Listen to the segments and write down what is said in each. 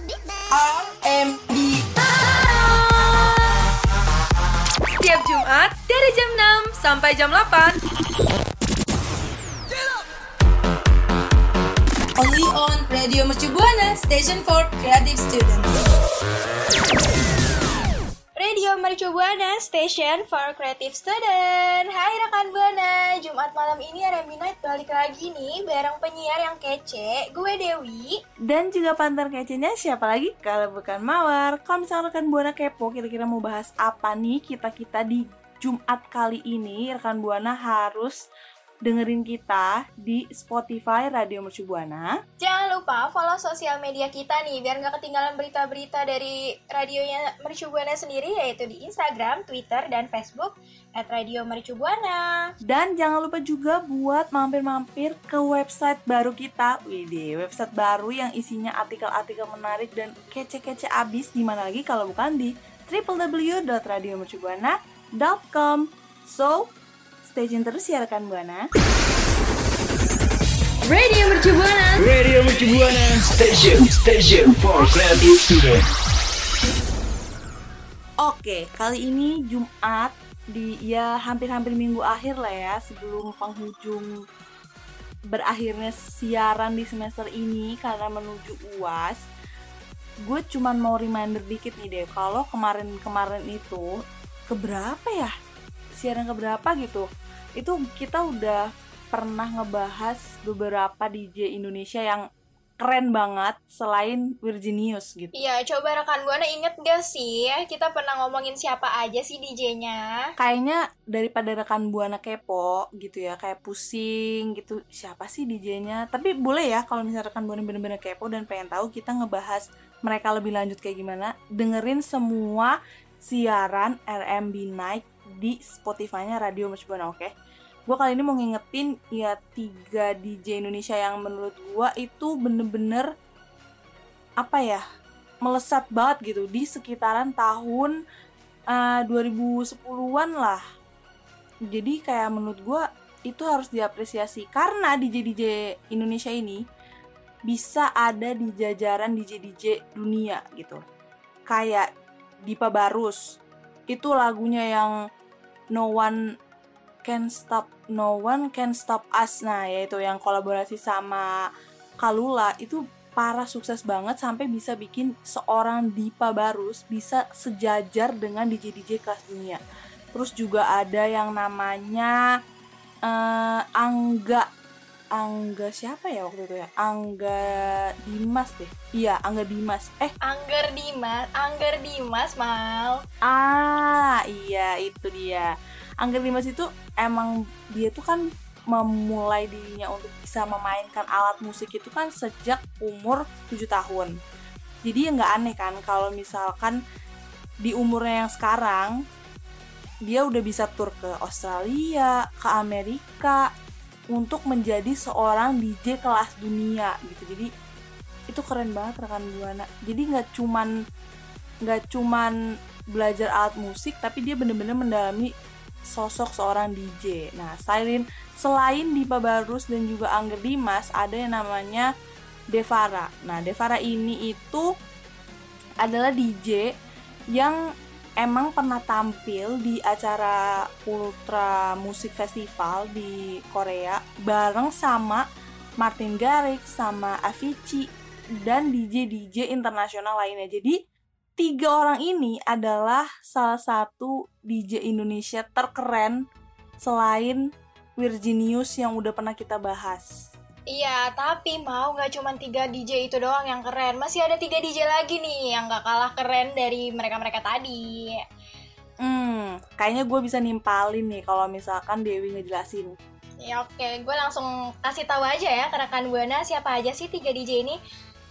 RMB Setiap Jumat dari jam 6 sampai jam 8 Only on Radio Mercu Buana Station for Creative Students Radio Mercu Buana, Station for Creative Student. Hai rekan Buana, Jumat malam ini RMB Night balik lagi nih bareng penyiar yang kece, gue Dewi. Dan juga pantar kecenya siapa lagi kalau bukan Mawar. Kalau misalnya rekan Buana kepo kira-kira mau bahas apa nih kita-kita di Jumat kali ini, rekan Buana harus dengerin kita di Spotify Radio Mercu Buana. Jangan lupa follow sosial media kita nih biar nggak ketinggalan berita-berita dari radionya Mercu Buana sendiri yaitu di Instagram, Twitter, dan Facebook at Radio Mercu Buana. Dan jangan lupa juga buat mampir-mampir ke website baru kita. Widih, website baru yang isinya artikel-artikel menarik dan kece-kece abis di mana lagi kalau bukan di www.radiomercubuana.com. So, stay tune terus ya rekan Buana. Radio Mercu Buana Radio Mercu Buana Station Station for Creative Student Oke, kali ini Jumat di ya hampir-hampir minggu akhir lah ya sebelum penghujung berakhirnya siaran di semester ini karena menuju UAS. Gue cuman mau reminder dikit nih deh, kalau kemarin-kemarin itu keberapa ya? Siaran keberapa gitu? Itu kita udah pernah ngebahas beberapa DJ Indonesia yang keren banget selain Virginius gitu. Iya, coba rekan Buana inget gak sih kita pernah ngomongin siapa aja sih DJ-nya? kayaknya daripada rekan buana kepo gitu ya kayak pusing gitu siapa sih DJ-nya tapi boleh ya kalau misalnya rekan buana bener-bener kepo dan pengen tahu kita ngebahas mereka lebih lanjut kayak gimana dengerin semua siaran RMB Night di Spotify-nya Radio Mercu Buana oke gue kali ini mau ngingetin ya tiga DJ Indonesia yang menurut gue itu bener-bener apa ya melesat banget gitu di sekitaran tahun eh, 2010-an lah. Jadi kayak menurut gue itu harus diapresiasi karena DJ-DJ Indonesia ini bisa ada di jajaran DJ-DJ dunia gitu. Kayak Dipa Barus. Itu lagunya yang No One Can Stop No One Can Stop Us. Nah, yaitu yang kolaborasi sama Kalula itu parah sukses banget sampai bisa bikin seorang Dipa Barus bisa sejajar dengan DJ-DJ kelas dunia. Terus juga ada yang namanya eh, Angga Angga siapa ya waktu itu ya? Angga Dimas deh. Iya, Angga Dimas. Eh, Angger Dimas, Angger Dimas mau. ah, iya itu dia. Angga Dimas itu emang dia tuh kan memulai dirinya untuk bisa memainkan alat musik itu kan sejak umur 7 tahun. Jadi ya nggak aneh kan kalau misalkan di umurnya yang sekarang dia udah bisa tur ke Australia, ke Amerika untuk menjadi seorang DJ kelas dunia gitu. Jadi itu keren banget rekan buana. Jadi nggak cuman nggak cuman belajar alat musik tapi dia bener-bener mendalami sosok seorang DJ. Nah, selain selain Dipa Barus dan juga Angger Dimas, ada yang namanya Devara. Nah, Devara ini itu adalah DJ yang emang pernah tampil di acara Ultra Music Festival di Korea bareng sama Martin Garrix sama Avicii dan DJ-DJ internasional lainnya. Jadi tiga orang ini adalah salah satu DJ Indonesia terkeren selain Virginius yang udah pernah kita bahas. Iya, tapi mau nggak cuma tiga DJ itu doang yang keren. Masih ada tiga DJ lagi nih yang nggak kalah keren dari mereka-mereka tadi. Hmm, kayaknya gue bisa nimpalin nih kalau misalkan Dewi ngejelasin. Ya oke, gue langsung kasih tahu aja ya ke rekan Buana siapa aja sih tiga DJ ini.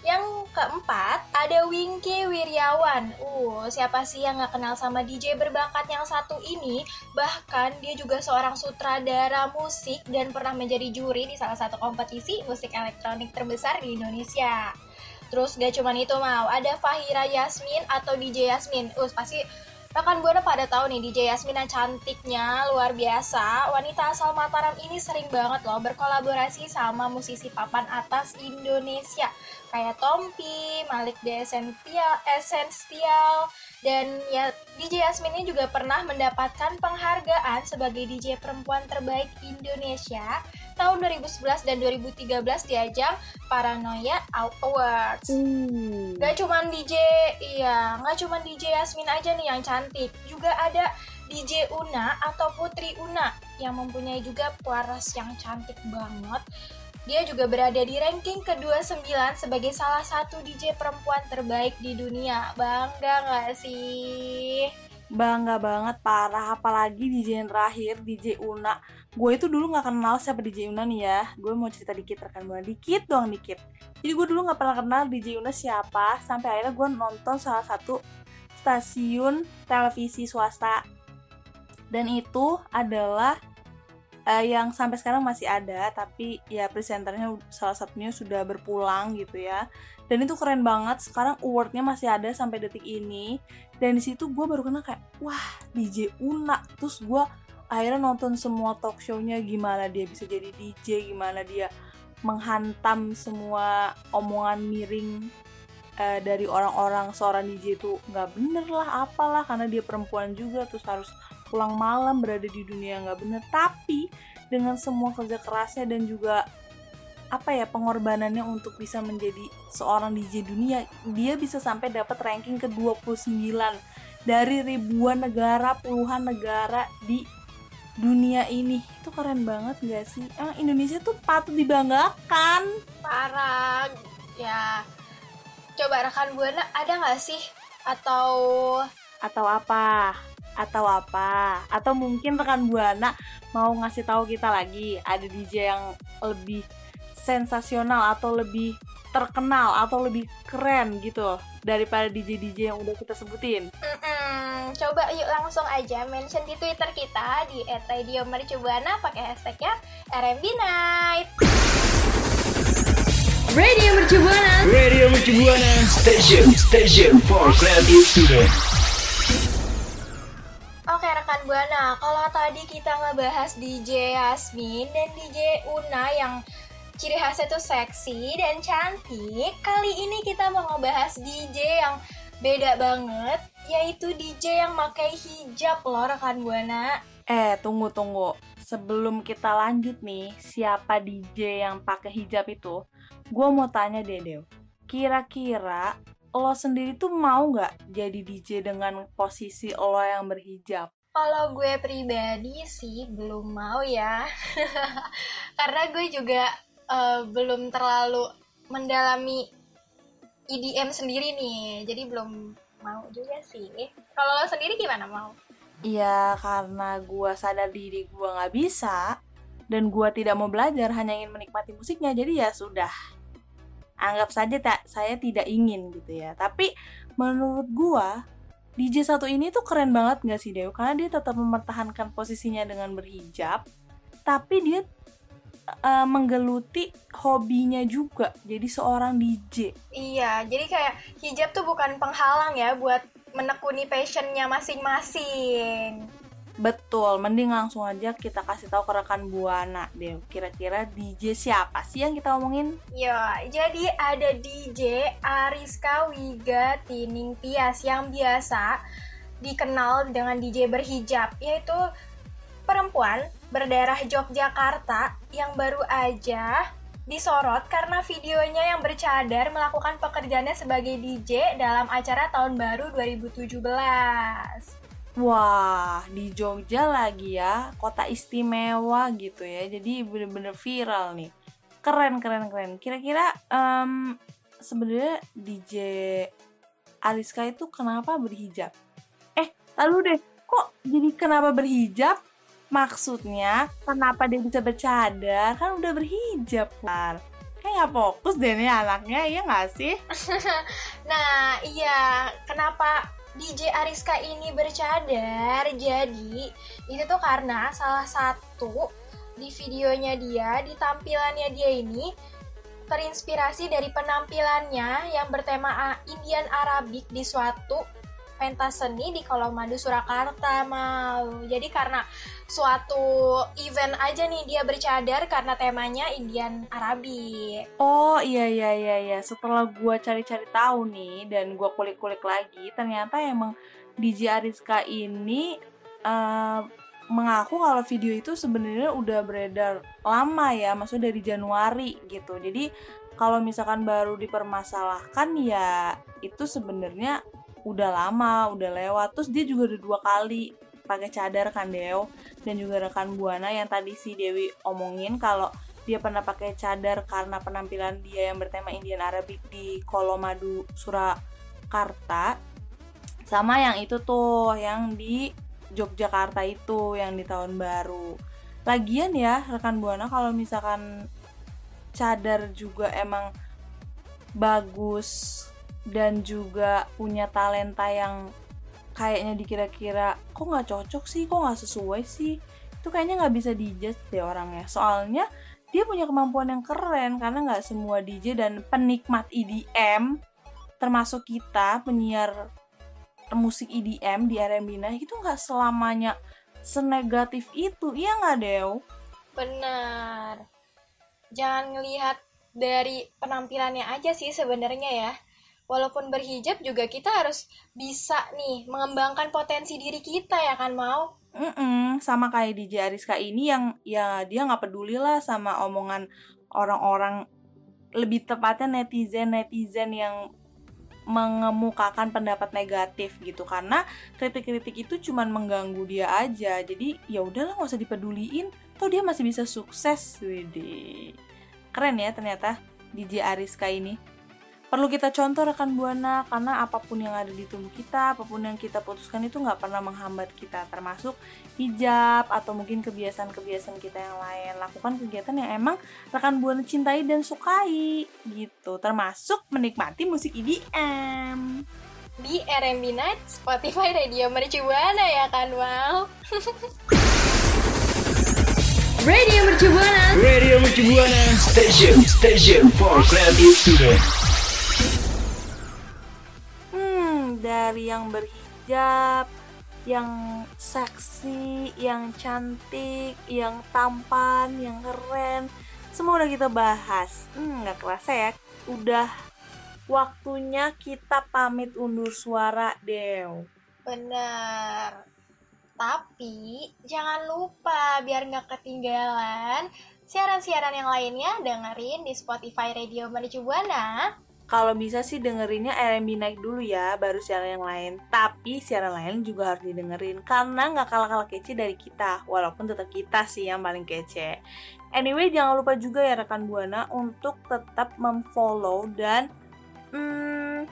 Yang keempat ada Wingky Wiryawan. Uh, siapa sih yang nggak kenal sama DJ berbakat yang satu ini? Bahkan dia juga seorang sutradara musik dan pernah menjadi juri di salah satu kompetisi musik elektronik terbesar di Indonesia. Terus gak cuman itu mau, ada Fahira Yasmin atau DJ Yasmin. Uh, pasti Rekan Buana pada tahu nih DJ Yasmina cantiknya luar biasa. Wanita asal Mataram ini sering banget loh berkolaborasi sama musisi papan atas Indonesia. Kayak Tompi, Malik The Essential, Essential dan ya DJ Yasmin ini juga pernah mendapatkan penghargaan sebagai DJ perempuan terbaik Indonesia tahun 2011 dan 2013 di ajang Paranoia Awards. Uh. Gak cuman DJ, iya, gak cuman DJ Yasmin aja nih yang cantik, juga ada DJ Una atau Putri Una yang mempunyai juga paras yang cantik banget. Dia juga berada di ranking ke-29 sebagai salah satu DJ perempuan terbaik di dunia. Bangga gak sih? Bangga banget parah apalagi DJ yang terakhir DJ Una. Gue itu dulu nggak kenal siapa DJ Una nih ya. Gue mau cerita dikit rekan gue dikit doang dikit. Jadi gue dulu nggak pernah kenal DJ Una siapa sampai akhirnya gue nonton salah satu stasiun televisi swasta. Dan itu adalah eh, yang sampai sekarang masih ada tapi ya presenternya salah satunya sudah berpulang gitu ya. Dan itu keren banget sekarang awardnya masih ada sampai detik ini. Dan di situ gue baru kenal kayak wah DJ Una. Terus gue akhirnya nonton semua talk show-nya gimana dia bisa jadi DJ gimana dia menghantam semua omongan miring eh, dari orang-orang seorang DJ itu nggak bener lah apalah karena dia perempuan juga terus harus pulang malam berada di dunia yang nggak bener. Tapi dengan semua kerja kerasnya dan juga apa ya pengorbanannya untuk bisa menjadi seorang DJ dunia dia bisa sampai dapat ranking ke 29 dari ribuan negara puluhan negara di dunia ini. Itu keren banget gak sih? Emang Indonesia tuh patut dibanggakan. Parah. Ya, coba rekan Buana ada nggak sih? Atau atau apa atau apa. Atau mungkin rekan buana mau ngasih tahu kita lagi ada DJ yang lebih sensasional atau lebih terkenal atau lebih keren gitu daripada DJ DJ yang udah kita sebutin. Mm-mm, coba yuk langsung aja mention di Twitter kita di @radiomercubuana pakai hashtagnya RMB Night. Radio Mercu Buana. Radio Mercu Buana Station Station for creative student Oke rekan Buana, kalau tadi kita ngebahas DJ Yasmin dan DJ Una yang ciri khasnya tuh seksi dan cantik, kali ini kita mau ngebahas DJ yang beda banget, yaitu DJ yang pakai hijab loh rekan Buana. eh tunggu tunggu. Sebelum kita lanjut nih siapa DJ yang pakai hijab itu gue mau tanya deh Dew kira-kira lo sendiri tuh mau nggak jadi DJ dengan posisi lo yang berhijab Kalau gue pribadi sih belum mau ya, karena gue juga eh, belum terlalu mendalami EDM sendiri nih, jadi belum mau juga sih. Kalau lo sendiri gimana mau? Iya, karena gue sadar diri gue nggak bisa dan gue tidak mau belajar, hanya ingin menikmati musiknya. Jadi ya sudah, anggap saja tak saya tidak ingin gitu ya. Tapi menurut gue DJ satu ini tuh keren banget gak sih Dew? Karena dia tetap mempertahankan posisinya dengan berhijab, tapi dia eh, menggeluti hobinya juga. Jadi seorang DJ. Iya, jadi kayak hijab tuh bukan penghalang ya buat menekuni passionnya masing-masing. Betul, mending langsung aja kita kasih tahu ke rekan Buana deh. Kira-kira DJ siapa sih yang kita omongin? Ya, jadi ada DJ Ariska Wiga Tining Tias yang biasa dikenal dengan DJ berhijab, yaitu perempuan berdarah Yogyakarta yang baru aja disorot karena videonya yang bercadar melakukan pekerjaannya sebagai DJ dalam acara tahun baru 2017. Wah, di Jogja lagi ya, kota istimewa gitu ya. Jadi bener-bener viral nih. Keren, keren, keren. Kira-kira em, sebenarnya DJ Ariska itu kenapa berhijab? Eh, lalu deh, kok jadi kenapa berhijab? Maksudnya, kenapa dia bisa bercadar? Kan udah berhijab, Par. Kayak nggak fokus deh nih anaknya, iya nggak sih? Nah, iya, kenapa DJ Ariska ini bercadar? Jadi, itu tuh karena salah satu di videonya dia, di tampilannya dia ini terinspirasi dari penampilannya yang bertema Indian Arabic di suatu pentas seni di Kolomadu Surakarta mau. Jadi karena suatu event aja nih dia bercadar karena temanya Indian Arabi. Oh iya iya iya iya. Setelah gua cari-cari tahu nih dan gua kulik-kulik lagi, ternyata emang DJ Ariska ini eh, mengaku kalau video itu sebenarnya udah beredar lama ya, maksudnya dari Januari gitu. Jadi kalau misalkan baru dipermasalahkan ya itu sebenarnya udah lama, udah lewat. Terus dia juga udah dua kali pakai cadar kan Deo? Dan juga rekan Buana yang tadi si Dewi omongin kalau dia pernah pakai cadar karena penampilan dia yang bertema Indian Arabic di Kolomadu Surakarta. Sama yang itu tuh yang di Yogyakarta itu yang di tahun baru. Lagian ya rekan Buana kalau misalkan cadar juga emang bagus dan juga punya talenta yang kayaknya dikira-kira kok nggak cocok sih kok nggak sesuai sih itu kayaknya nggak bisa dijudge deh orangnya soalnya dia punya kemampuan yang keren karena nggak semua DJ dan penikmat EDM termasuk kita penyiar musik EDM di R&B nah itu nggak selamanya senegatif itu iya nggak Dew? Benar. Jangan ngelihat dari penampilannya aja sih sebenarnya ya. Walaupun berhijab juga kita harus bisa nih mengembangkan potensi diri kita ya kan mau. Mm-mm, sama kayak DJ Ariska ini yang ya dia nggak peduli lah sama omongan orang-orang lebih tepatnya netizen netizen yang mengemukakan pendapat negatif gitu. Karena kritik-kritik itu cuman mengganggu dia aja. Jadi ya udahlah nggak usah dipeduliin. Toh dia masih bisa sukses Wede keren ya ternyata DJ Ariska ini perlu kita contoh rekan buana karena apa pun yang ada di tubuh kita apa pun yang kita putuskan itu nggak pernah menghambat kita termasuk hijab atau mungkin kebiasaan-kebiasaan kita yang lain. Lakukan kegiatan yang emang rekan buana cintai dan sukai gitu. Termasuk menikmati musik EDM Di RMB Night, Spotify Radio Mercu Buana ya kan mau. Radio Mercu Buana. Radio Mercu Buana. Station Station for creative student dari yang berhijab, yang seksi, yang cantik, yang tampan, yang keren, semua udah kita bahas. Hmm, nggak kerasa ya, udah waktunya kita pamit undur suara, Dew. Bener. Tapi jangan lupa biar nggak ketinggalan siaran-siaran yang lainnya dengerin di Spotify Radio Mercu. Kalau bisa sih dengerinnya R&B naik dulu ya, baru siaran yang lain. Tapi siaran lain juga harus didengerin karena nggak kalah-kalah kece dari kita, walaupun tetap kita sih yang paling kece. Anyway, jangan lupa juga ya rekan Buana untuk tetap memfollow dan hmm,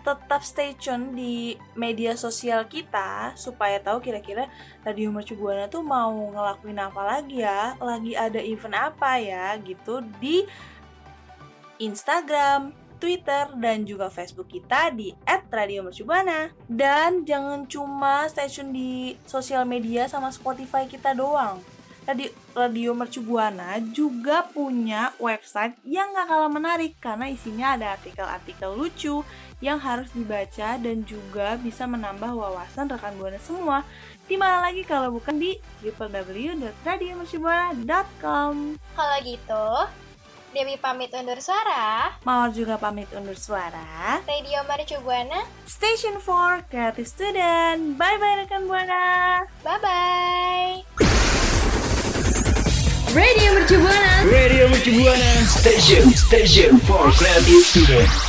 tetap stay tune di media sosial kita supaya tahu kira-kira Radio Mercu Buana tuh mau ngelakuin apa lagi ya, lagi ada event apa ya gitu di Instagram, Twitter, dan juga Facebook kita di @radiomercubuana. Dan jangan cuma stay tune di sosial media sama Spotify kita doang. Radio, Radio Mercu Buana juga punya website yang gak kalah menarik karena isinya ada artikel-artikel lucu yang harus dibaca dan juga bisa menambah wawasan rekan Buana semua. Di mana lagi kalau bukan di www.radiomercubuana.com Kalau gitu, Dewi pamit undur suara. Mawar juga pamit undur suara. Radio Mercu Buana. Station 4 Creative Student. Bye-bye rekan Buana. Bye-bye. Radio Mercu Buana. Radio Mercu Buana Station Station for creative student